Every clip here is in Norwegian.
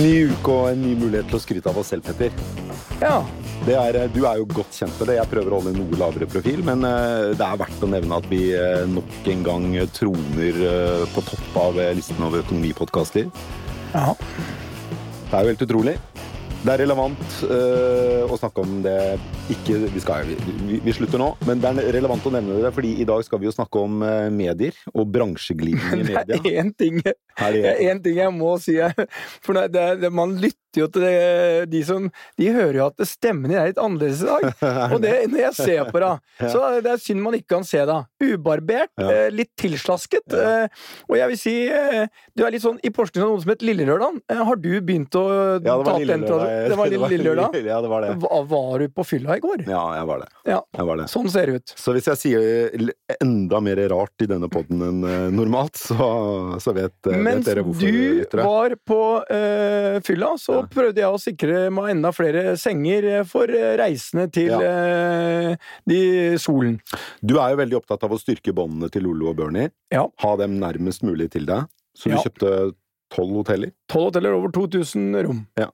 Ny uke og en ny mulighet til å skryte av oss selv, Petter. Ja. Det er, eh, du er jo godt kjent med det. Jeg prøver å holde en noe lavere profil, men eh, det er verdt å nevne at vi eh, nok en gang troner på topp av listen over økonomipodkaster. ja. Det er jo helt utrolig. Det er relevant uh, å snakke om det ikke vi, skal, vi, vi slutter nå, men det er relevant å nevne det, fordi i dag skal vi jo snakke om uh, medier og bransjeglidning i Det media. er én ting, det Er er en ting jeg må si. For det, det, man lytter jo til det, de som De hører jo at stemmen din er litt annerledes i dag. Og det, når jeg ser på deg, så det er synd man ikke kan se deg. Ubarbert, Ja. eh, litt tilslasket. Ja. Og jeg vil si Du er litt sånn I Porsgrunn har noe som het Lillelørdag. Eh, Har du begynt å Ja, ta den lille tradisjonen? Det var lille lørdag? Ja, det var det. Var, var du på fylla i går? Ja, jeg var det. Ja. Jeg var det. Sånn ser det ut. Så hvis jeg sier enda mer rart i denne podden enn eh, normalt, så, så vet, eh, vet Mens dere hvorfor. du lyttere. var på uh, fylla, så Ja. prøvde jeg å sikre meg enda flere senger eh, for eh, reisende til eh, de solen. Du er jo veldig opptatt av å styrke båndene til Lollo og Bernie. Ja. Ha dem nærmest mulig til deg. Så du Ja. kjøpte tolv hoteller. Tolv hoteller, over 2000 rom. Ja.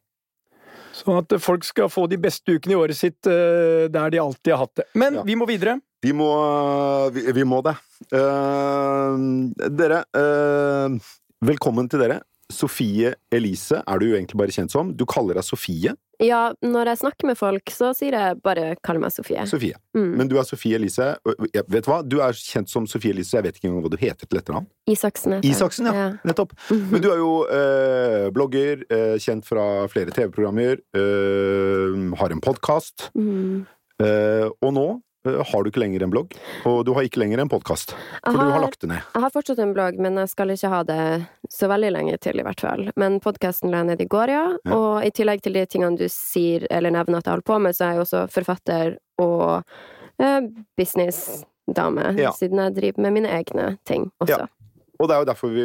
Sånn at folk skal få de beste ukene i året sitt eh, der de alltid har hatt det. Men Ja. vi må videre. Vi må, vi, vi må det. Uh, dere, uh, velkommen til dere. Sofie Elise er du jo egentlig bare kjent som. Du kaller deg Sofie. Ja, når jeg snakker med folk, så sier jeg bare 'kall meg Sofie'. Sofie. Mm. Men du er Sofie Elise. Vet du hva? Du er kjent som Sofie Elise, jeg vet ikke engang hva du heter til etternavn. Isaksen. Isaksen, ja. Nettopp. Men du er jo eh, blogger, eh, kjent fra flere TV-programmer, eh, har en podkast, Mm. eh, og nå har du ikke lenger en blogg, og du har ikke lenger en podkast, for har, du har har- lagt det ned. Jeg har fortsatt en blogg, men jeg skal ikke ha det så veldig lenge til, i hvert fall. Men podkasten la jeg ned i går, ja. Ja. Og i tillegg til de tingene du sier eller nevner at jeg holder på med, så er jeg også forfatter og eh, businessdame, Ja. siden jeg driver med mine egne ting også. Ja. Og det er jo derfor vi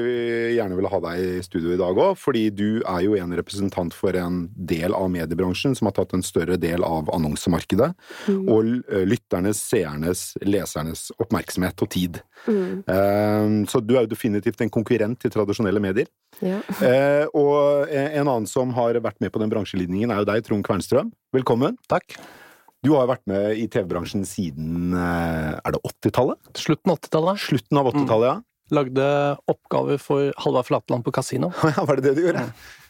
gjerne vil ha deg i studio i dag òg, fordi du er jo en representant for en del av mediebransjen som har tatt en større del av annonsemarkedet, Mm. og lytternes, seernes, lesernes oppmerksomhet og tid. Mm. Eh, Så du er jo definitivt en konkurrent til tradisjonelle medier. Ja. Eh, og en annen som har vært med på den bransjelinjen, er jo deg, Trond Kvernstrøm. Velkommen. Takk. Du har vært med i TV-bransjen siden eh, er det 80-tallet? Slutten av 80-tallet. Slutten av 80-tallet, ja. Lagde oppgaver for Halvard Flatland på kasino. Ja, Var det det du gjorde?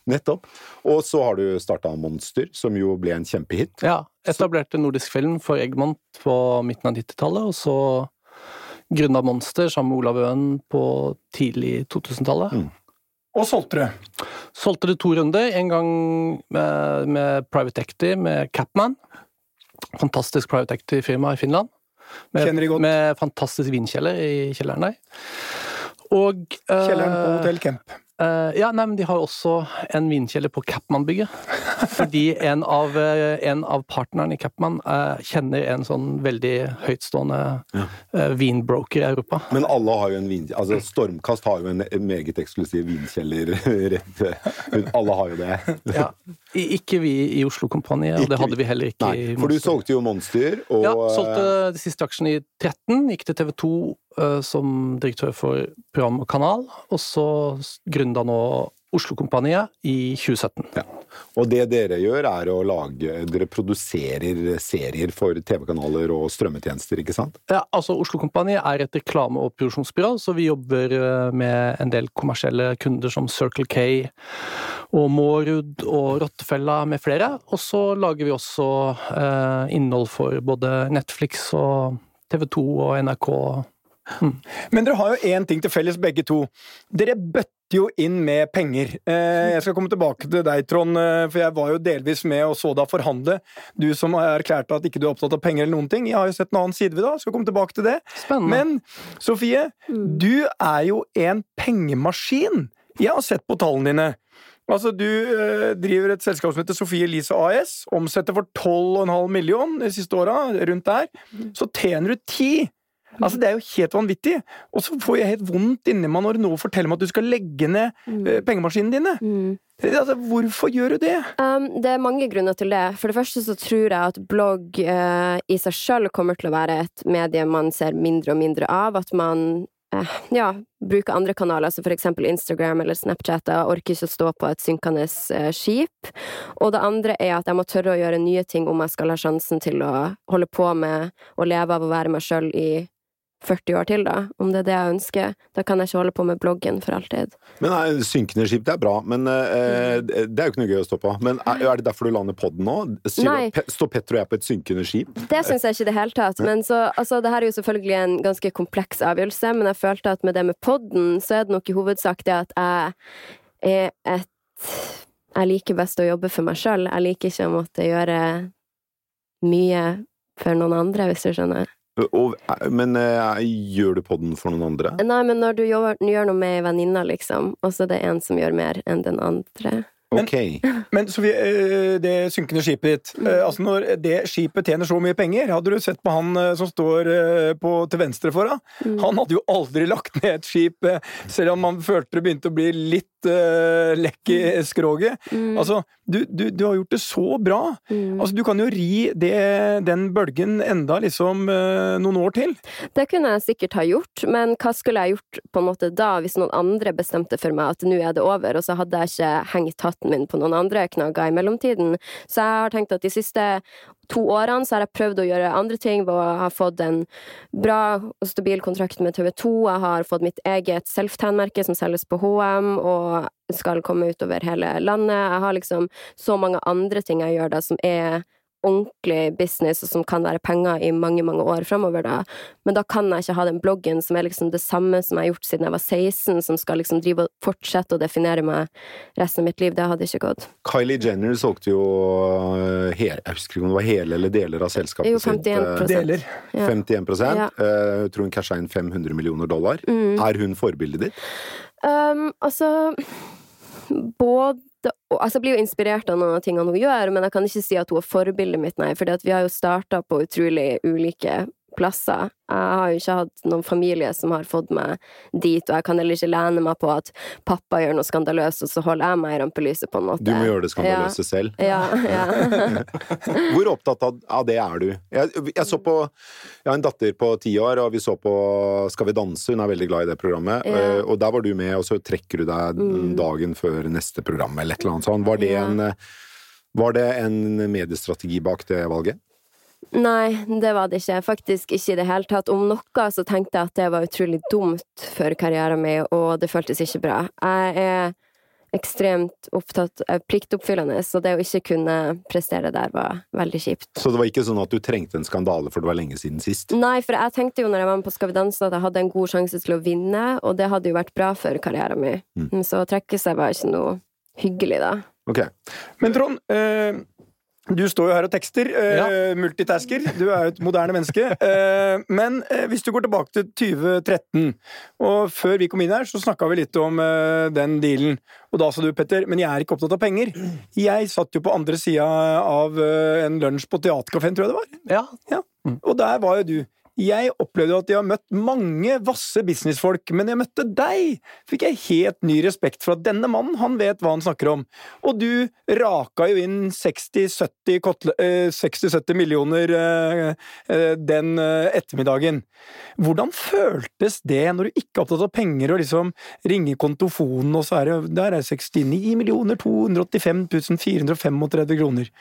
Nettopp. Og så har du starta Monster, som jo ble en kjempehit. Ja, etablerte Nordisk Film for Egmont på midten av 90-tallet, og så grunna Monster sammen med Olav Øen på tidlig 2000-tallet. Mm. Og solgte du. Solgte det to runder, en gang med, med Private Equity, med Capman. Fantastisk Private Equity-firma i Finland. Med, Kjenner de godt. med fantastisk vinkjeller i kjelleren der. Og eh, Kjelleren på Hotell Camp. Uh, ja, nei, men de har også en vinkjeller på Capman-bygget. Fordi en av, eh, en av partnerne i Capman uh, kjenner en sånn veldig høytstående Ja. eh, vinbroker i Europa. Men alle har jo en vin... Altså, Stormkast har jo en meget eksklusiv vinkjeller rett Alle har jo det. Ja. Ikke vi i Oslo Kompani, og det hadde vi. heller ikke Nei, i for du solgte jo Monster, og Ja, solgte de siste aksjene i 13, gikk til TV 2 eh, som direktør for program og kanal, og så gründa nå Oslo-kompaniet i 2017. Ja. Og det dere gjør, er å lage Dere produserer serier for TV-kanaler og strømmetjenester, ikke sant? Ja, altså Oslo-kompaniet er et reklame- og produksjonsbyrå, så vi jobber eh, med en del kommersielle kunder som Circle K og Mårud og Rottefella med flere. Og så lager vi også eh, innhold for både Netflix og TV 2 og NRK. Men dere har jo én ting til felles, begge to. Dere bøtter jo inn med penger. Eh, jeg skal komme tilbake til deg, Trond, eh, for jeg var jo delvis med og så deg forhandle. Du som har erklært at ikke du er opptatt av penger eller noen ting. Jeg har jo sett en annen side ved det, skal komme tilbake til det. Spennende. Men Sofie, du er jo en pengemaskin. Jeg har sett på tallene dine. Altså, Du eh, driver et selskap som heter Sofie Elise AS. Omsetter for 12,5 million de siste åra, rundt der. Så tjener du 10. Altså, Det er jo helt vanvittig. Og så får jeg helt vondt inni meg når du forteller meg at du skal legge ned mm. pengemaskinene dine. Mm. Altså, Hvorfor gjør du det? Um, det er mange grunner til det. For det første så tror jeg at blogg uh, i seg sjøl kommer til å være et medie man ser mindre og mindre av. At man uh, ja, bruker andre kanaler, som for eksempel Instagram eller Snapchat. Jeg orker ikke å stå på et synkende uh, skip. Og det andre er at jeg må tørre å gjøre nye ting om jeg skal ha sjansen til å holde på med å leve av å være meg sjøl i 40 år til, da. Om det er det jeg ønsker. Da kan jeg ikke holde på med bloggen for alltid. Men nei, Synkende skip, det er bra, men eh, det er jo ikke noe gøy å stå på. Men er, er det derfor du lander podden nå? Sier Pe- Står Petter og jeg på et synkende skip? Det syns jeg ikke i det hele tatt. Men så, altså, det her er jo selvfølgelig en ganske kompleks avgjørelse, men jeg følte at med det med podden, så er det nok i hovedsak det at jeg er et Jeg liker best å jobbe for meg sjøl. Jeg liker ikke å måtte gjøre mye for noen andre, hvis du skjønner. Og, men uh, gjør du podden for noen andre? Nei, men når du gjør, gjør noe med ei venninne, liksom, og så er det en som gjør mer enn den andre Men- Ok. Men Sofie, eh, det synkende skipet ditt Mm. eh, Altså Når det skipet tjener så mye penger Hadde du sett på han eh, som står på, til venstre for deg? Mm. Han hadde jo aldri lagt ned et skip, selv om han følte det begynte å bli litt uh, lekk i skroget. Mm. Altså, du, du, du har gjort det så bra! Altså, Du kan jo ri det, den bølgen enda liksom noen år til. Det kunne jeg sikkert ha gjort, men hva skulle jeg gjort på en måte da, hvis noen andre bestemte for meg at nå er det over, og så hadde jeg ikke hengt hatten min på noen andre knagger i mellomtiden? Så jeg har tenkt at de siste to årene så har jeg prøvd å gjøre andre ting, hvor jeg har fått en bra og stabil kontrakt med TV 2, jeg har fått mitt eget self-tan-merke som selges på HM, og skal komme utover hele landet. Jeg har liksom så mange andre ting jeg gjør da, som er ordentlig business, og som kan være penger i mange, mange år framover, da. Men da kan jeg ikke ha den bloggen som er liksom det samme som jeg har gjort siden jeg var 16, som skal liksom drive og fortsette å definere meg resten av mitt liv. Det hadde ikke gått. Kylie Jenner solgte jo eh, hele, Jeg husker ikke om det var hele eller deler av selskapet Jo, sitt. 51 sitt. Deler. Ja. 51 Ja. Eh, Jeg tror hun casha inn 500 millioner dollar. Mm. Er hun forbildet ditt? Um, altså Både og, altså, Jeg blir jo inspirert av noen av tingene hun gjør, men jeg kan ikke si at hun er forbildet mitt, nei. For vi har jo starta på utrolig ulike plasser. Jeg har jo ikke hatt noen familie som har fått meg dit, og jeg kan heller ikke lene meg på at pappa gjør noe skandaløst, og så holder jeg meg i rampelyset, på en måte. Du må gjøre det skandaløse selv. Ja, ja. Hvor opptatt av, det er du? Jeg, jeg så på Jeg har en datter på ti år, og vi så på Skal vi danse. Hun er veldig glad i det programmet. Ja. eh, Og der var du med, og så trekker du deg Mm. dagen før neste program, eller et eller annet sånt. Var det, Ja. en, var det en mediestrategi bak det valget? Nei, det var det ikke. Faktisk ikke i det hele tatt. Om noe så tenkte jeg at det var utrolig dumt for karrieren min, og det føltes ikke bra. Jeg er ekstremt opptatt av pliktoppfyllende, så det å ikke kunne prestere der var veldig kjipt. Så det var ikke sånn at du trengte en skandale, for det var lenge siden sist? Nei, for jeg tenkte jo når jeg var med på Skal vi danse at jeg hadde en god sjanse til å vinne, og det hadde jo vært bra for karrieren min. Mm. Så å trekke seg var ikke noe hyggelig, da. Ok. Men Trond, eh, du står jo her og tekster. Eh, Ja. Multitasker. Du er jo et moderne menneske. Eh, men eh, hvis du går tilbake til 2013, og før vi kom inn her, så snakka vi litt om eh, den dealen. Og da sa du, Petter, men jeg er ikke opptatt av penger. Jeg satt jo på andre sida av eh, en lunsj på Theatercaféen, tror jeg det var. Ja. Og der var jo du. Jeg opplevde at jeg har møtt mange vasse businessfolk, men jeg møtte deg! Fikk jeg helt ny respekt for at denne mannen, han vet hva han snakker om. Og du raka jo inn 60-70 kotle- eh, 60-70 millioner eh, eh, den ettermiddagen. Hvordan føltes det når du ikke er opptatt av penger og liksom ringer kontofonen, og så er det der er 69 millioner 285 435 kroner?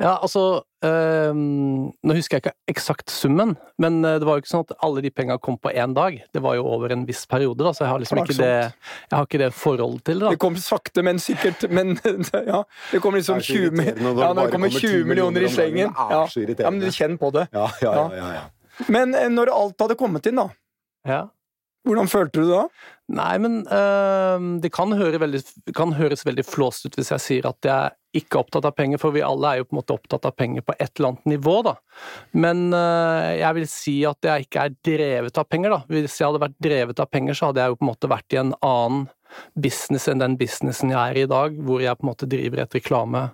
Ja, altså øh, Nå husker jeg ikke eksakt summen, men øh, det var jo ikke sånn at alle de penga kom på én dag. Det var jo over en viss periode, da, så jeg har liksom ikke det, jeg har ikke det forholdet til det. Det kom sakte, men sikkert. Men ja, det kom liksom Det er 20 mi- irriterende når det Ja, det kommer kommer 20 10 millioner i slengen. Ja. ja, men kjenn på det. Ja, ja, ja. ja, ja. Men eh, når alt hadde kommet inn, da, Ja. Hvordan følte du det da? Nei, men øh, det kan, høre veldig, kan høres veldig flåst ut hvis jeg sier at jeg ikke er opptatt av penger, for vi alle er jo på en måte opptatt av penger på et eller annet nivå, da. Men øh, jeg vil si at jeg ikke er drevet av penger, da. Hvis jeg hadde vært drevet av penger, så hadde jeg jo på en måte vært i en annen business enn den businessen jeg er i i dag, hvor jeg på en måte driver et reklame-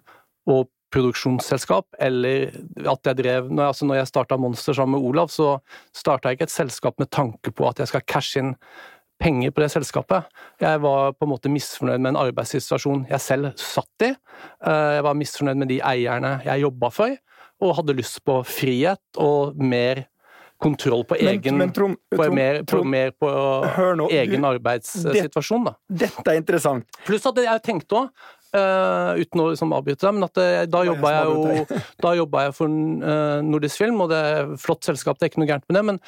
og produksjonsselskap, eller at jeg drev Når jeg, altså når jeg starta Monster sammen med Olav, så starta jeg ikke et selskap med tanke på at jeg skal cashe inn penger på det selskapet. Jeg var på en måte misfornøyd med en arbeidssituasjon jeg selv satt i. Eh, Jeg var misfornøyd med de eierne jeg jobba for, og hadde lyst på frihet og mer kontroll på egen men Trond, på Trond, mer, på, mer på nå. egen Du, arbeidssituasjon, da. dette er interessant. Pluss at jeg tenkte òg, uten å liksom avbryte deg, men at det, da jeg jobba jeg jo jeg for uh, Nordisk Film, og det er flott selskap, det er ikke noe gærent med det, men,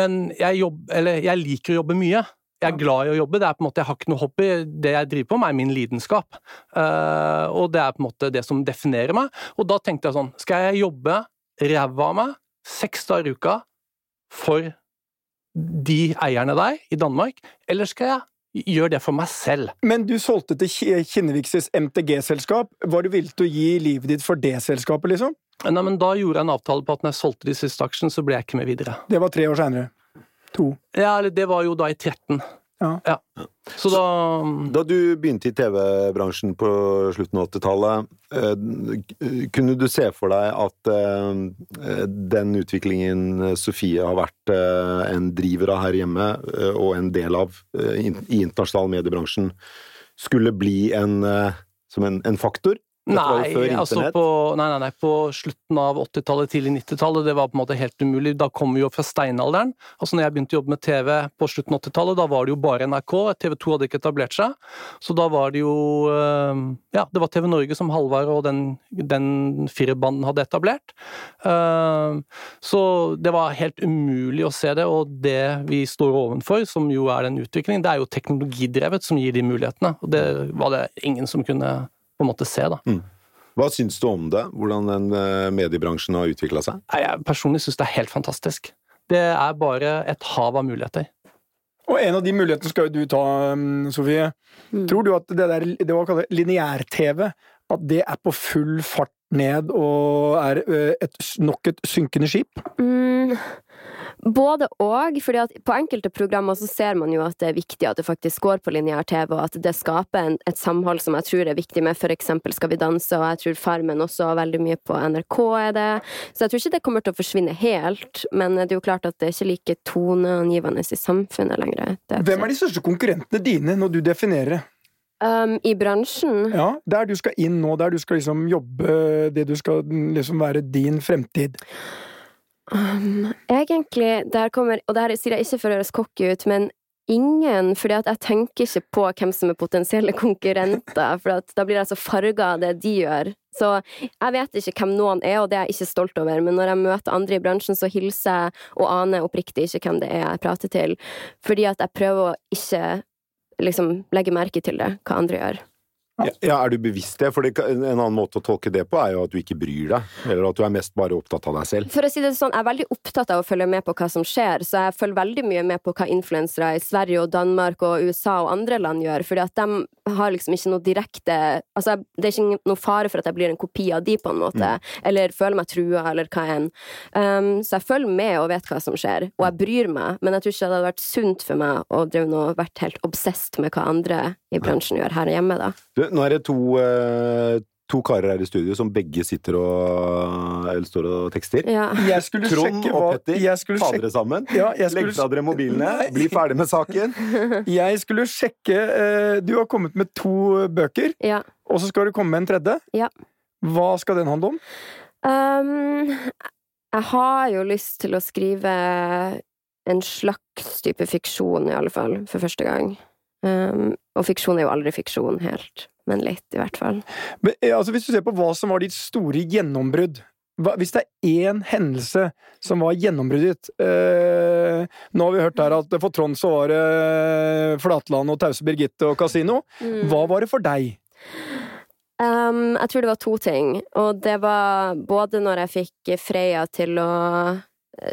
men jeg, jobb, eller, jeg liker å jobbe mye. Jeg er glad i å jobbe. det er på en måte, Jeg har ikke noe hobby. Det jeg driver på med, er min lidenskap. Uh, og det er på en måte det som definerer meg. Og da tenkte jeg sånn Skal jeg jobbe ræva av meg seks dager i uka for de eierne der i Danmark, eller skal jeg gjøre det for meg selv? Men du solgte til Ki- Kinnevikses MTG-selskap. Var du villig til å gi livet ditt for det selskapet, liksom? Nei, men Da gjorde jeg en avtale på at når jeg solgte de siste aksjene, så ble jeg ikke med videre. Det var tre år seinere. To. Ja, eller det var jo da i 13. Ja. Så da Da du begynte i TV-bransjen på slutten av 80-tallet, eh, kunne du se for deg at eh, den utviklingen Sofie har vært eh, en driver av her hjemme, eh, og en del av eh, i internasjonal mediebransjen, skulle bli en, eh, en, en faktor? Nei, altså på, nei, nei, nei, på slutten av 80-tallet, tidlig 90-tallet, det var på en måte helt umulig. Da kom vi jo fra steinalderen. Altså når jeg begynte å jobbe med TV på slutten av 80-tallet, da var det jo bare NRK. TV 2 hadde ikke etablert seg. Så da var det jo eh, Ja, det var TV Norge som Halvard og den, den firerbanden hadde etablert. Eh, Så det var helt umulig å se det, og det vi står ovenfor, som jo er den utviklingen, det er jo teknologidrevet som gir de mulighetene. Og det var det ingen som kunne på en måte se, da. Hva syns du om det? Hvordan den eh, mediebransjen har utvikla seg? Jeg personlig syns det er helt fantastisk. Det er bare et hav av muligheter. Og en av de mulighetene skal jo du ta, um, Sofie. Mm. Tror du at det der det var kalt lineær-TV, at det er på full fart ned og er øh, et, nok et synkende skip? Mm, både og, fordi at på enkelte programmer så ser man jo at det er viktig at det faktisk går på lineær-TV, og at det skaper en, et samhold som jeg tror er viktig med eksempel Skal vi danse, og jeg tror Farmen også veldig mye på NRK er det. Så jeg tror ikke det kommer til å forsvinne helt, men det er jo klart at det er ikke like toneangivende i samfunnet lenger. Det Hvem er de største konkurrentene dine når du definerer det? Um, I bransjen Ja, Der du skal inn nå, der du skal liksom jobbe det du skal liksom være din fremtid. Um, egentlig, der kommer Og det her sier jeg ikke for å høres cocky ut, men ingen, fordi jeg tenker ikke på hvem som er potensielle konkurrenter, for da blir jeg så farga av det de gjør. Så jeg vet ikke hvem noen er, og det er jeg ikke stolt over, men når jeg møter andre i bransjen, så hilser jeg og aner oppriktig ikke hvem det er jeg prater til, fordi at jeg prøver å ikke liksom legge merke til det, hva andre gjør. Ja, er du bevisst det? For en annen måte å tolke det på er jo at du ikke bryr deg, eller at du er mest bare opptatt av deg selv. For å si det sånn, jeg er veldig opptatt av å følge med på hva som skjer, så jeg følger veldig mye med på hva influensere i Sverige og Danmark og USA og andre land gjør, fordi at de har liksom ikke noe direkte Altså, det er ikke noe fare for at jeg blir en kopi av de, på en måte, eller føler meg trua, eller hva enn. Um, så jeg følger med og vet hva som skjer, og jeg bryr meg, men jeg tror ikke det hadde vært sunt for meg å drive noe, vært helt obsessed med hva andre i bransjen gjør her hjemme, da. Du, nå er det to, eh, to karer her i studio som begge sitter og eller står og tekster. Ja. Jeg skulle Trond sjekke og hva Petter, jeg skulle ta sjekke, dere sammen. ja, jeg Legg skulle, fra dere mobilene, Nei. bli ferdig med saken. jeg skulle sjekke eh, Du har kommet med to bøker, ja. og så skal du komme med en tredje. Ja. Hva skal den handle om? Um, jeg har jo lyst til å skrive en slags type fiksjon, i alle fall, for første gang. Um, og fiksjon er jo aldri fiksjon helt, men litt, i hvert fall. Men, eh, altså, hvis du ser på hva som var ditt store gjennombrudd Hvis det er én hendelse som var gjennombruddet eh, Nå har vi hørt her at for Trond så var det Flatland og Tause Birgitte og Casino. Mm. Hva var det for deg? Um, jeg tror det var to ting, og det var både når jeg fikk Freya til å eh,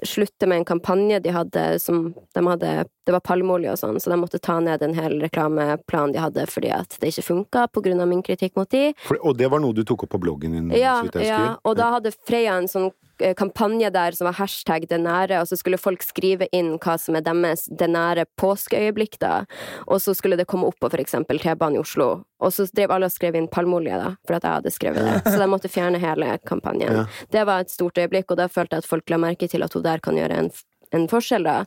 slutte med en kampanje de hadde som de hadde Det var palmeolje og sånn, så de måtte ta ned en hel reklameplan de hadde fordi at det ikke funka av min kritikk mot de. For, og det var noe du tok opp på bloggen din? Ja, ja, og da hadde Freya en sånn kampanje der som var hashtag det nære, og så skulle folk skrive inn hva som er deres det nære påskeøyeblikk, da. Og så skulle det komme opp på eksempel T-banen i Oslo. Og så drev alle og skrev inn palmeolje, da, for at jeg hadde skrevet det. Så de måtte fjerne hele kampanjen. Ja. Det var et stort øyeblikk, og da følte jeg at folk la merke til at hun der kan gjøre en en forskjell, da.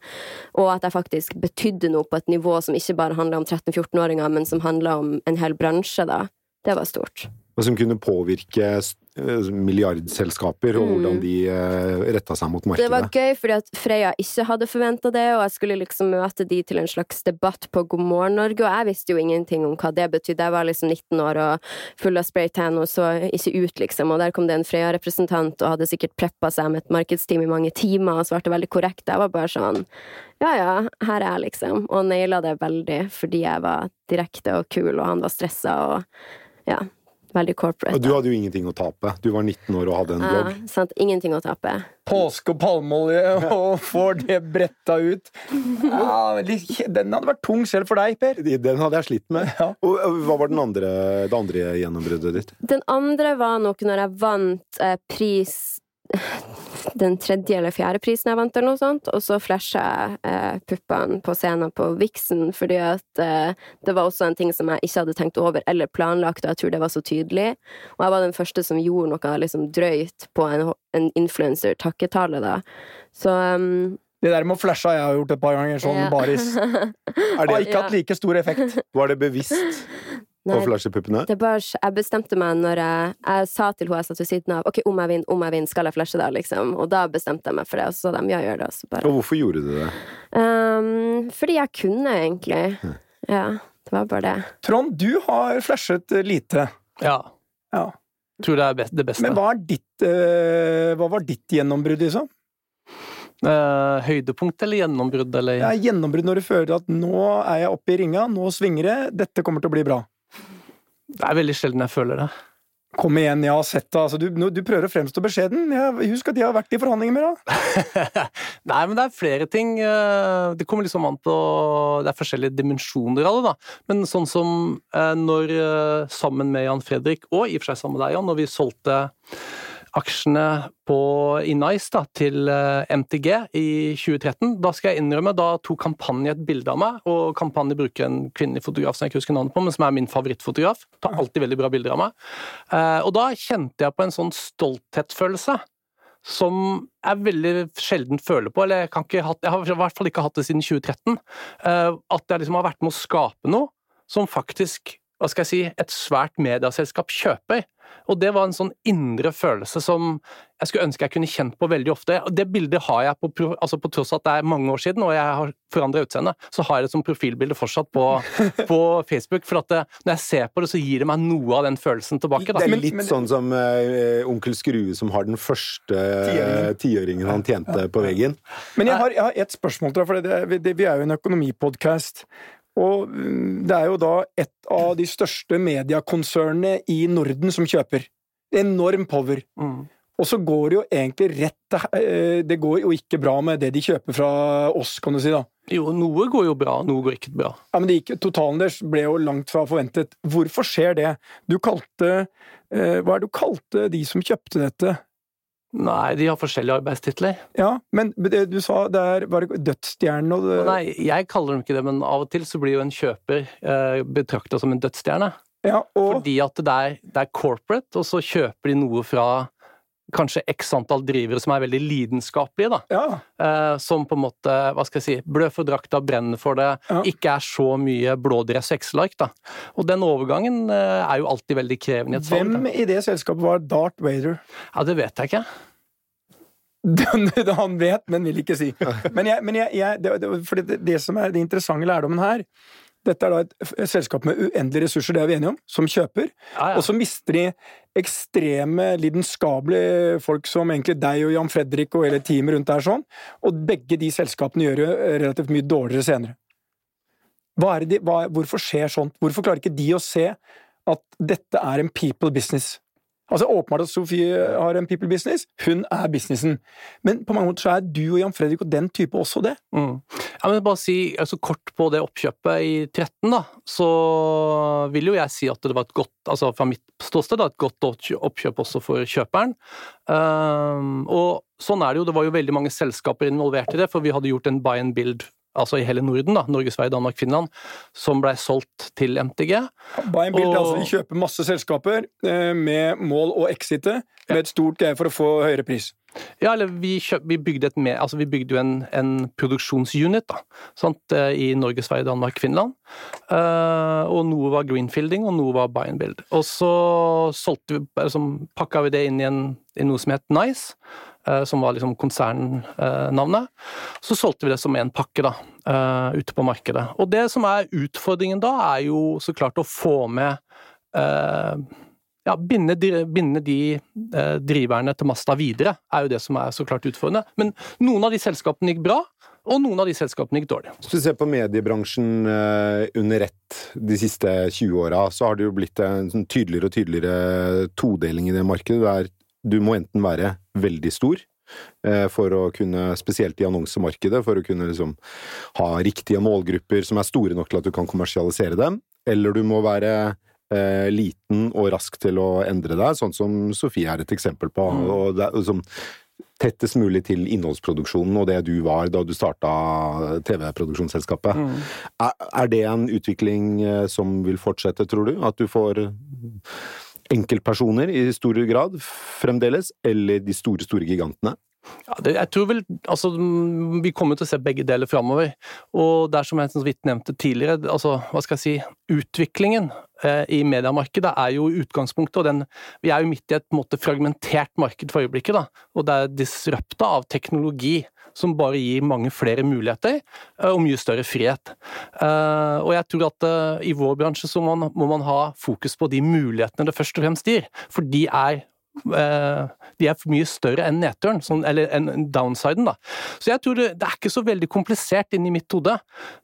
Og at jeg faktisk betydde noe på et nivå som ikke bare handla om 13-14-åringer, men som handla om en hel bransje, da. Det var stort. Og som kunne påvirke eh, milliardselskaper, og hvordan de uh, retta seg mot markedet. Det var gøy, fordi at Freya ikke hadde forventa det, og jeg skulle liksom møte de til en slags debatt på God morgen Norge, og jeg visste jo ingenting om hva det betydde. Jeg var liksom 19 år og full av spraytan og så ikke ut, liksom, og der kom det en Freya-representant og hadde sikkert preppa seg med et markedsteam i mange timer og svarte veldig korrekt. Jeg var bare sånn ja ja, her er jeg, liksom, og naila det veldig fordi jeg var direkte og kul, og han var stressa og ja, veldig corporate. Og du hadde jo ingenting å tape. Du var 19 år og hadde en ja, blogg. sant, ingenting å tape. Påske og palmeolje, og får det bretta ut. Ja, den hadde vært tung selv for deg, Per. Den hadde jeg slitt med. Ja. Og hva var den andre, det andre gjennombruddet ditt? Den andre var nok når jeg vant eh, pris Den tredje eller fjerde prisen jeg vant, eller noe sånt, og så flasha jeg eh, puppene på scenen på Vixen, fordi at eh, det var også en ting som jeg ikke hadde tenkt over eller planlagt, og jeg tror det var så tydelig. Og jeg var den første som gjorde noe liksom drøyt på en, en influenser-takketale, da. Så um, Det der med å flashe har jeg gjort et par ganger, sånn yeah. baris. Er Har det, ikke hatt like stor effekt. var det bevisst nei, på flashepuppene? det bare, jeg bestemte meg når jeg Jeg sa til hun jeg satt ved siden av, ok, om jeg vinner, om jeg vinner, skal jeg flashe da, liksom? Og da bestemte jeg meg for det, og så sa de ja, gjør det, og så bare Og hvorfor gjorde du det? Um, fordi jeg kunne, egentlig. Ja, det var bare det. Trond, du har flashet eh, lite. Ja. Ja. Tror det er best, det beste. Men hva, er ditt, uh, hva var ditt gjennombrudd, liksom? Uh, høydepunkt eller gjennombrudd, eller Ja, gjennombrudd når du føler at nå er jeg oppe i ringa, nå svinger det, dette kommer til å bli bra. Det er veldig sjelden jeg føler det. Kom igjen, jeg har sett det. Altså, du, du prøver å fremstå beskjeden. Jeg, husk at jeg har vært i forhandlinger med deg. Nei, men det er flere ting. eh, Det kommer liksom an på Det er forskjellige dimensjoner av det, da. Men sånn som eh, når eh, sammen med Jan Fredrik, og i og for seg sammen med deg, Jan, når vi solgte aksjene på, i Nice da, til eh, MTG i 2013. Da skal jeg innrømme, da tok Kampanje et bilde av meg, og Kampanje bruker en kvinnelig fotograf som jeg ikke husker navnet på, men som er min favorittfotograf. Tar alltid veldig bra bilder av meg. Eh, Og da kjente jeg på en sånn stolthetsfølelse som jeg veldig sjelden føler på, eller jeg, ikke jeg har i hvert fall ikke hatt det siden 2013. eh, At jeg liksom har vært med å skape noe som faktisk, hva skal jeg si, et svært medieselskap kjøper. Og det var en sånn indre følelse som jeg skulle ønske jeg kunne kjent på veldig ofte. Og det bildet har jeg på, altså på tross av at det er mange år siden, og jeg har forandra utseende, så har jeg det som profilbilde fortsatt på, på Facebook. For at det, når jeg ser på det, så gir det meg noe av den følelsen tilbake. Da. Det er litt men- sånn som uh, onkel Skrue som har den første Tiøringen. tiøringen han tjente på veggen. Men jeg har, jeg har et spørsmål til deg, for det, det, vi er jo en økonomipodkast. Og mm, det er jo da et av de største mediekonsernene i Norden som kjøper. Enorm power. Mm. Og så går det jo egentlig rett eh, Det går jo ikke bra med det de kjøper fra oss, kan du si, da. Jo, noe går jo bra, noe går ikke bra. Ja, men det gikk, Totalen deres ble jo langt fra forventet. Hvorfor skjer det? Du kalte eh, Hva er det du kalte de som kjøpte dette? Nei, de har forskjellige arbeidstitler. Ja, men du sa det er bare dødsstjernen og det, Nei, jeg kaller dem ikke det, men av og til så blir jo en kjøper eh, betrakta som en dødsstjerne. ja, og, Fordi at det er, det er corporate, og så kjøper de noe fra kanskje x antall drivere som er veldig lidenskapelige, da. ja, Eh, som på en måte, hva skal jeg si, blør for drakta, brenner for det, Ja. ikke er så mye blådress og X-like, da. Og den overgangen eh, er jo alltid veldig krevende i et salg. Hvem i det selskapet var Darth Vader? Ja, det vet jeg ikke. Han vet, men vil ikke si. Men, jeg, men jeg, jeg, det, det, det, det som er det interessante lærdommen her Dette er da et, et selskap med uendelige ressurser, det er vi enige om, som kjøper. Ja, ja. Og så mister de ekstreme, lidenskapelige folk som egentlig deg og Jan Fredrik og hele teamet rundt der sånn. Og begge de selskapene gjør det relativt mye dårligere senere. Er de, hva, hvorfor skjer sånt? Hvorfor klarer ikke de å se at dette er en people business? Altså Åpenbart at Sofie har en people business, hun er businessen. Men på mange måter så er du og Jan Fredrik og den type også det. Mm. Ja, men bare si altså kort på det oppkjøpet i 13, da, så vil jo jeg si at det var et godt, altså fra mitt ståsted, da, et godt oppkjøp også for kjøperen. Um, og sånn er det jo, det var jo veldig mange selskaper involvert i det, for vi hadde gjort en buy and build altså i hele Norden, da, Norge, Sverige, Danmark, Finland, som blei solgt til MTG. Buy and build, Og- altså. De kjøper masse selskaper eh, med mål å exite med et stort greie for å få høyere pris. Ja, eller vi, kjøp, vi bygde med, altså vi bygde jo en, en produksjonsunit da, sant, eh, i Norge, Sverige, Danmark, Finland. Uh, og noe var greenfielding, og noe var buy and build. Og så solgte vi, liksom, pakka vi det inn i, en, i noe som het Nice, eh, som var liksom konsernnavnet. Så solgte vi det som en pakke da, eh, ute på markedet. Og det som er utfordringen da, er jo så klart å få med eh, ja, binde de, binde de eh, driverne til Masta videre, er jo det som er så klart utfordrende. Men noen av de selskapene gikk bra, og noen av de selskapene gikk dårlig. Hvis du ser på mediebransjen eh, under ett de siste 20 åra, så har det jo blitt en sånn tydeligere og tydeligere todeling i det markedet, der du må enten være veldig stor eh, for å kunne, spesielt i annonsemarkedet, for å kunne liksom ha riktige målgrupper som er store nok til at du kan kommersialisere dem, eller du må være eh, liten og rask til å endre deg, sånn som Sofie er et eksempel på. Mm. og det er liksom tettest mulig til innholdsproduksjonen og det du var da du starta TV-produksjonsselskapet. Er, er det en utvikling eh, som vil fortsette, tror du? At du får enkeltpersoner i stor grad fremdeles, eller de store, store gigantene? Ja, det, jeg tror vel, altså, mm, Vi kommer til å se begge deler framover. Og det er som jeg så vidt nevnte tidligere, altså, hva skal jeg si, utviklingen eh, i mediemarkedet er jo utgangspunktet. og den, Vi er jo midt i et måte, fragmentert marked for øyeblikket. da, og Det er disrupta av teknologi som bare gir mange flere muligheter eh, og mye større frihet. Eh, og jeg tror at eh, i vår bransje så må man, ha fokus på de mulighetene det først og fremst gir. For de er de er mye større enn nedturen, sånn, eller enn downsiden. da. Så jeg tror det, det er ikke så veldig komplisert inni mitt hode.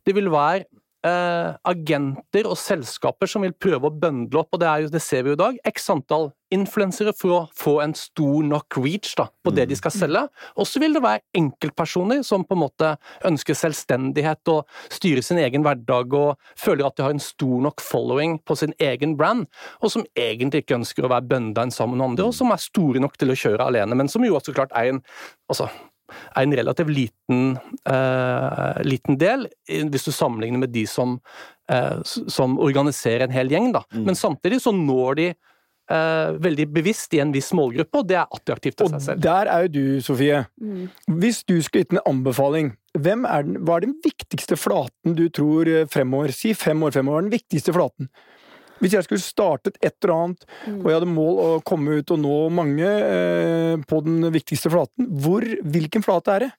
Det vil være eh, agenter og selskaper som vil prøve å bøndle opp, og det, er jo, det ser vi jo i dag, x antall influensere for å få en stor nok reach da, på det de skal selge. Og så vil det være enkeltpersoner som på en måte ønsker selvstendighet og styrer sin egen hverdag og føler at de har en stor nok following på sin egen brand, og som egentlig ikke ønsker å være bønda sammen med andre, og som er store nok til å kjøre alene, men som jo også klart er en altså, er en relativt liten, uh, liten del, hvis du sammenligner med de som, uh, som organiserer en hel gjeng. Da. Men samtidig så når de uh, veldig bevisst i en viss målgruppe, og det er attraktivt til Og seg selv. der er jo du, Sofie. Mm. Hvis du skulle gitt en anbefaling, hvem er den, hva er den viktigste flaten du tror fremover? Si fem år fremover, er den viktigste flaten? Hvis jeg skulle startet et eller annet, og jeg hadde mål å komme ut og nå mange eh, på den viktigste flaten, hvor, hvilken flate er det?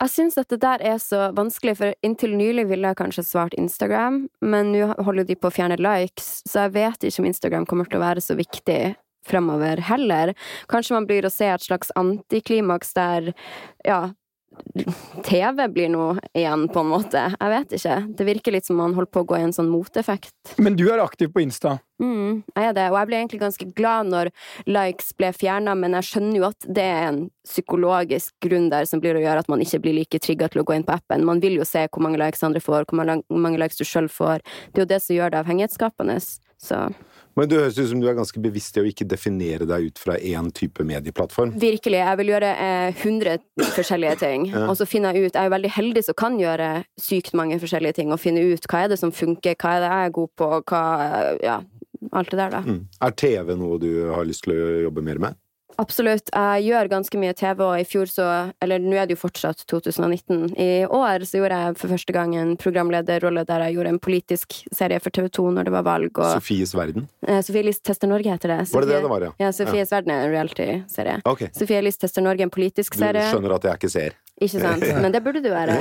Jeg syns at det der er så vanskelig, for inntil nylig ville jeg kanskje svart Instagram, men nå holder de på å fjerne likes, så jeg vet ikke om Instagram kommer til å være så viktig fremover heller. Kanskje man blir å se et slags antiklimaks der, ja TV blir noe igjen, på en måte. Jeg vet ikke. Det virker litt som man holder på å gå i en sånn moteffekt. Men du er aktiv på Insta. Mm, jeg er det, og jeg ble egentlig ganske glad når likes ble fjerna, men jeg skjønner jo at det er en psykologisk grunn der som blir å gjøre at man ikke blir like trigga til å gå inn på appen. Man vil jo se hvor mange likes andre får, hvor mange- likes du sjøl får. Det er jo det som gjør det avhengighetsskapende. Så Men det høres ut som du er ganske bevisst i å ikke definere deg ut fra én type medieplattform. virkelig, jeg vil gjøre eh, 100 forskjellige ting, Ja. og så finner jeg ut Jeg er veldig heldig som kan gjøre sykt mange forskjellige ting, og finne ut hva er det som funker, hva er det jeg er god på, hva Ja, alt det der, da. Mm. Er TV noe du har lyst til å jobbe mer med? Absolutt. Jeg gjør ganske mye TV, og i fjor så Eller nå er det jo fortsatt 2019. I år så gjorde jeg for første gang en programlederrolle der jeg gjorde en politisk serie for TV 2 når det var valg, og Sofies verden? eh, Sofie Elise tester Norge heter det. Var det det det var, ja? Ja, Sofies verden er en reality-serie. Okay. Sofie Elise tester Norge, en politisk Du serie. skjønner at jeg ikke ser. Ikke sant? Men det burde du være.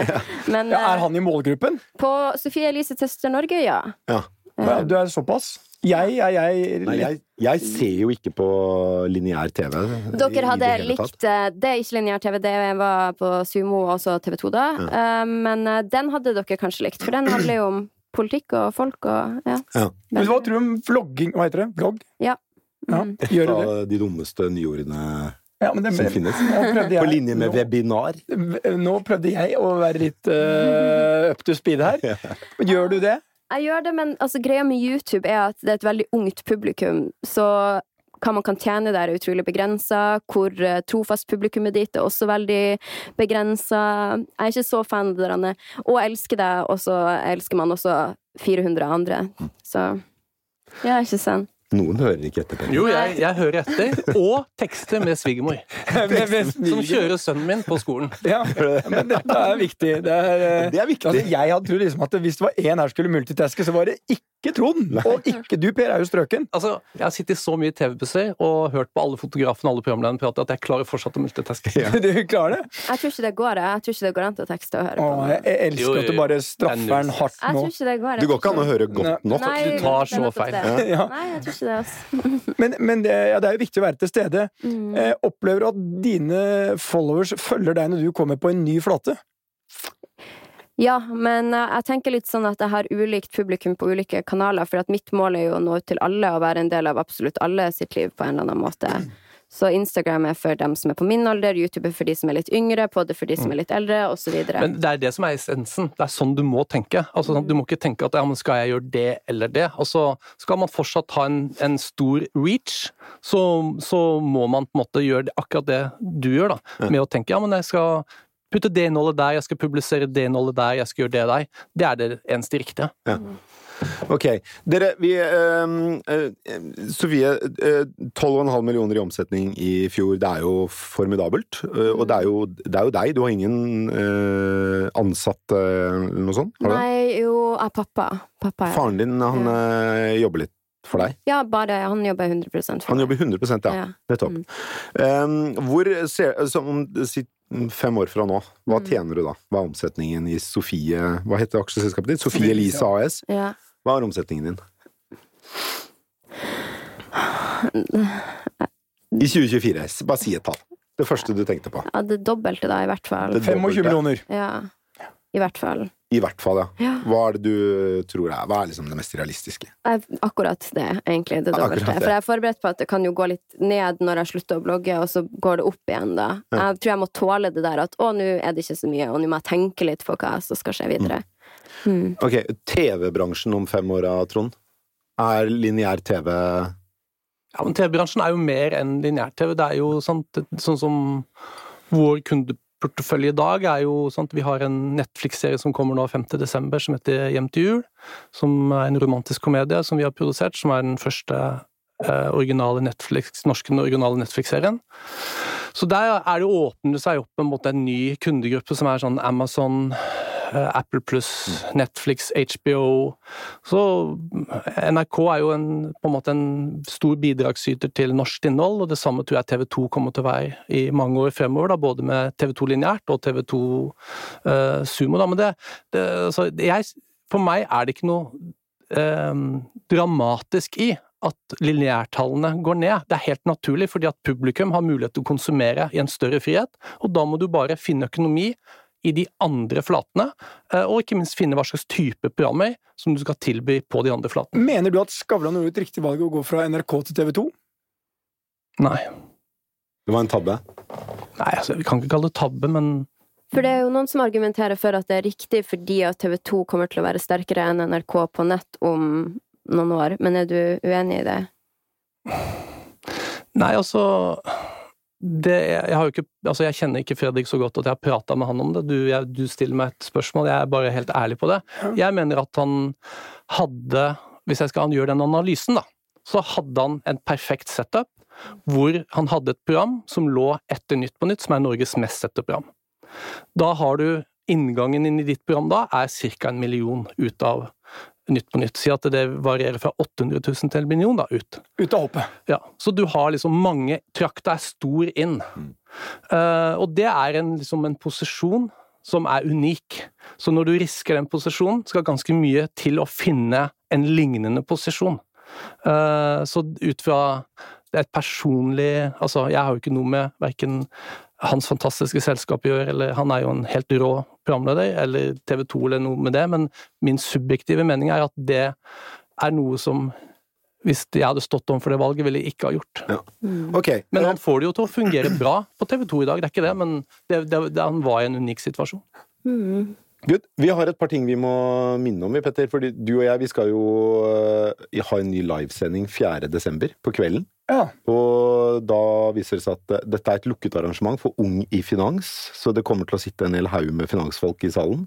Men Ja, er eh, han i målgruppen? på Sofie Elise tester Norge, ja. Ja. Du er såpass? Jeg jeg, jeg, Nei, jeg, jeg ser jo ikke på lineær TV. Dere hadde det likt eh, Det er ikke lineær TV, det var på Sumo og også TV 2, da. Ja. Men eh, den hadde dere kanskje likt, for den handler jo om politikk og folk og ja. Ja. Men hva tror du om vlogging? Hva heter det? Vlogg? Ja. Ja, Mm. gjør du det? Av de dummeste nyordene Ja, men det som finnes. jeg- På linje med nå- webinar. Nå prøvde jeg å være litt uh, up to speed her. Gjør du det? Jeg gjør det, men altså, greia med YouTube er at det er et veldig ungt publikum, så hva man kan tjene der, er utrolig begrensa. Hvor eh, trofast publikummet ditt er også veldig begrensa. Jeg er ikke så fan av det der. Og elsker deg, og så elsker man også 400 andre. Så ja, ikke sant. Noen hører ikke etter. Jo, jeg, jeg hører etter. Og tekster med svigermor. Som kjører sønnen min på skolen. Ja, men dette er viktig. Det er, eh, Det er viktig. Altså, jeg hadde trodd liksom at hvis det var én her skulle multitaske, så var det ikke Trond! Og ikke du, Per, er jo strøken. Altså, Jeg har sittet så mye i TV-besøk og hørt på alle fotografene og alle programlederne prate at jeg klarer fortsatt å multitaske. Du klarer det? Jeg tror ikke det går, jeg. Jeg tror ikke det går an til å tekste og høre på. jeg, jeg elsker Jo, jo, at du bare er straffer den hardt Jeg tror ikke det går. Du går ikke an å høre godt nok. Nei, Du tar så feil. Ja. Nei, jeg tror ikke det, altså. Men, men det, ja, det er jo viktig å være til stede. Mm. Eh, opplever du at dine followers følger deg når du kommer på en ny flate? Ja, men eh, jeg tenker litt sånn at jeg har ulikt publikum på ulike kanaler, for at mitt mål er jo å nå ut til alle og være en del av absolutt alle sitt liv på en eller annen måte. Så Instagram er for dem som er på min alder, YouTube er for de som er litt yngre, Pod er for de som er litt eldre, osv. Men det er det som er essensen. Det er sånn du må tenke. Altså, sånn, du må ikke tenke at ja, men skal jeg gjøre det eller det. Altså, skal man fortsatt ha en, en stor reach, så, så må man på en måte gjøre det, akkurat det du gjør, da. Med å tenke ja, men jeg skal putte det innholdet der, jeg skal publisere det innholdet der, jeg skal gjøre det der. Det er det eneste riktige. Ok. Dere, vi eh, eh, Sofie, eh, 12,5 millioner i omsetning i fjor, det er jo formidabelt. Eh, og det er jo, det er jo deg, du har ingen eh, ansatt eh, eller noe sånt? Har du det? Nei, jo, jeg er pappa. Pappa er Faren din, han eh, jobber litt for deg? Ja, bare Han jobber 100% for Han meg. jobber 100 ja. Ja. Nettopp. Mm. Um, hvor ser som, si fem år fra nå, hva Mm. tjener du da? Hva er omsetningen i Sofie Hva heter aksjeselskapet ditt? Sofie Elise. AS? Ja. Hva er omsetningen din? I 2024. Bare si et tall. Det første du tenkte på. ja, det dobbelte, da, i hvert fall. Det- 25 millioner. Ja. I hvert fall. I hvert fall, ja. Ja. Hva er det du tror er Hva er liksom det mest realistiske? Akkurat det, egentlig. Det dobbelte. det. For jeg er forberedt på at det kan jo gå litt ned når jeg slutter å blogge, og så går det opp igjen da. Ja. Jeg tror jeg må tåle det der at å, nå er det ikke så mye, og nå må jeg tenke litt på hva som skal skje videre. Mm. Ok, TV-bransjen om fem år, Trond? Er lineær TV Ja, men TV-bransjen er jo mer enn lineær-TV. Det er jo sant, sånn som vår kundeportefølje i dag er jo sant, Vi har en Netflix-serie som kommer nå 5. desember som heter Hjem til jul. Som er en romantisk komedie som vi har produsert, som er den første eh, originale Netflix, norske originale Netflix-serien. Så der er det åpner det seg opp en, måte, en ny kundegruppe som er sånn Amazon, Apple pluss, Netflix, HBO. Så NRK er jo en, på en måte en stor bidragsyter til norsk innhold, og det samme tror jeg TV 2 kommer til å være i mange år fremover, da, både med TV 2 lineært og TV 2 eh, Sumo. Da. Men det, det, altså, jeg, for meg er det ikke noe eh, dramatisk i at lineærtallene går ned. Det er helt naturlig, fordi at publikum har mulighet til å konsumere i en større frihet, og da må du bare finne økonomi i de andre flatene, eh, og ikke minst finne hva slags type programmer som du skal tilby på de andre flatene. Mener du at Skavlan gjorde et riktig valg å gå fra NRK til TV 2? Nei. Det var en tabbe. Nei, altså, vi kan ikke kalle det tabbe, men For det er jo noen som argumenterer for at det er riktig fordi at TV 2 kommer til å være sterkere enn NRK på nett om noen år, men er du uenig i det? Nei, altså det, jeg, ikke, altså jeg kjenner ikke Fredrik så godt at jeg har prata med han om det. Du, jeg, du stiller meg et spørsmål, jeg er bare helt ærlig på det. Jeg mener at han hadde, hvis jeg skal gjøre den analysen, da, så hadde han en perfekt setup hvor han hadde et program som lå etter Nytt på Nytt, som er Norges mest sette program. Da har du Inngangen inn i ditt program da er ca. en million ut av Nytt på Nytt. Si at det varierer fra 800 000 til en million da, ut. Ut av hoppet. Ja, så du har liksom mange Trakta er stor inn. Eh, og det er en, liksom en posisjon som er unik. Så når du risker den posisjonen, skal ganske mye til å finne en lignende posisjon. Uh, så ut fra et personlig Altså, jeg har jo ikke noe med verken hans fantastiske selskap gjør, eller han er jo en helt rå programleder, eller TV 2 eller noe med det, men min subjektive mening er at det er noe som hvis jeg hadde stått overfor det valget, ville jeg ikke ha gjort. Ok. Men han får det jo til å fungere bra på TV 2 i dag, det er ikke det, men det, det, det, han var i en unik situasjon. Mm. Good. Vi har et par ting vi må minne om, Petter. Fordi du og jeg vi skal jo uh, ha en ny livesending 4. desember på kvelden. Ja. Og da viser det seg at uh, dette er et lukket arrangement for Ung i finans, så det kommer til å sitte en hel haug med finansfolk i salen.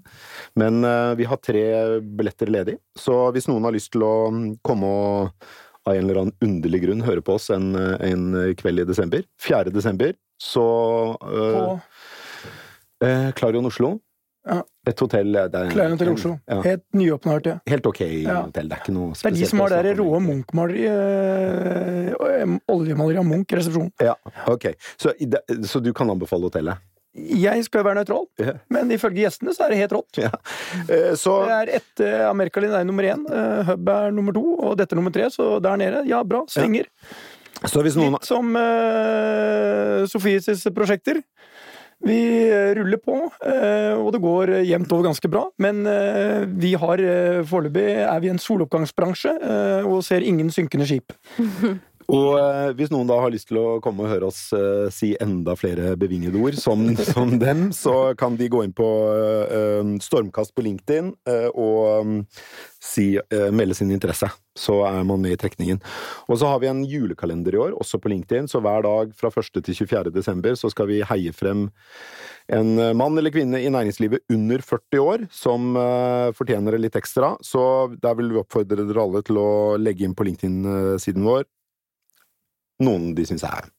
Men uh, vi har tre billetter ledig, så hvis noen har lyst til å um, komme og av en eller annen underlig grunn høre på oss en, en kveld i desember, 4. desember, så På Klarion Oslo. Ja. Et hotell det er, Klein Hotel Oslo. Ja. Helt nyåpna, hørte jeg. Helt ok Ja. hotell. Det er ikke noe Det er de som har det rå Munch-maleriet øh, Oljemaleri av Munch i resepsjonen. Ja, ok. Så, så du kan anbefale hotellet? Jeg skal jo være nøytral, yeah. men ifølge gjestene så er det helt rått. Ja. Eh, Så Det er ett eh, Amerikalin er nummer én, eh, Hub er nummer to, og dette er nummer tre, så der nede, ja, bra. Svinger. Så hvis noen Litt som uh, Sofies prosjekter. Vi ruller på, eh, og det går jevnt over ganske bra. Men eh, vi har eh, foreløpig er vi en soloppgangsbransje og ser ingen synkende skip. Og eh, hvis noen da har lyst til å komme og høre oss uh, si enda flere bevingede ord som, som dem, så kan de gå inn på uh, Stormkast på LinkedIn uh, og um, si, melde sin interesse. Så er man med i trekningen. Og så har vi en julekalender i år, også på LinkedIn, så hver dag fra 1. til 24. desember så skal vi heie frem en mann eller kvinne i næringslivet under 40 år som fortjener det litt ekstra. Så der vil vi oppfordre dere alle til å legge inn på LinkedIn-siden vår noen de syns er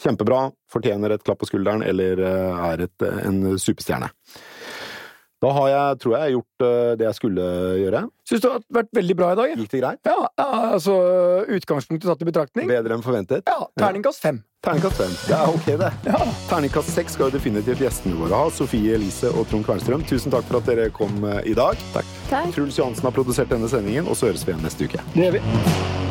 kjempebra, fortjener et klapp på skulderen eller eh, er et, en superstjerne. Da har jeg, tror jeg, gjort eh, det jeg skulle gjøre. Syns du har vært veldig bra i dag? Gikk det greit? Ja, ja altså utgangspunktet tatt i betraktning. Bedre enn forventet? Ja, terningkast fem. Terningkast fem. Det er ok, det. Ja. Terningkast seks skal jo definitivt gjestene våre ha. Sofie Elise og Trond Kvernstrøm. Tusen takk for at dere kom eh, i dag. Takk. Truls Johansen har produsert denne sendingen, og så høres vi igjen neste uke. Det gjør vi.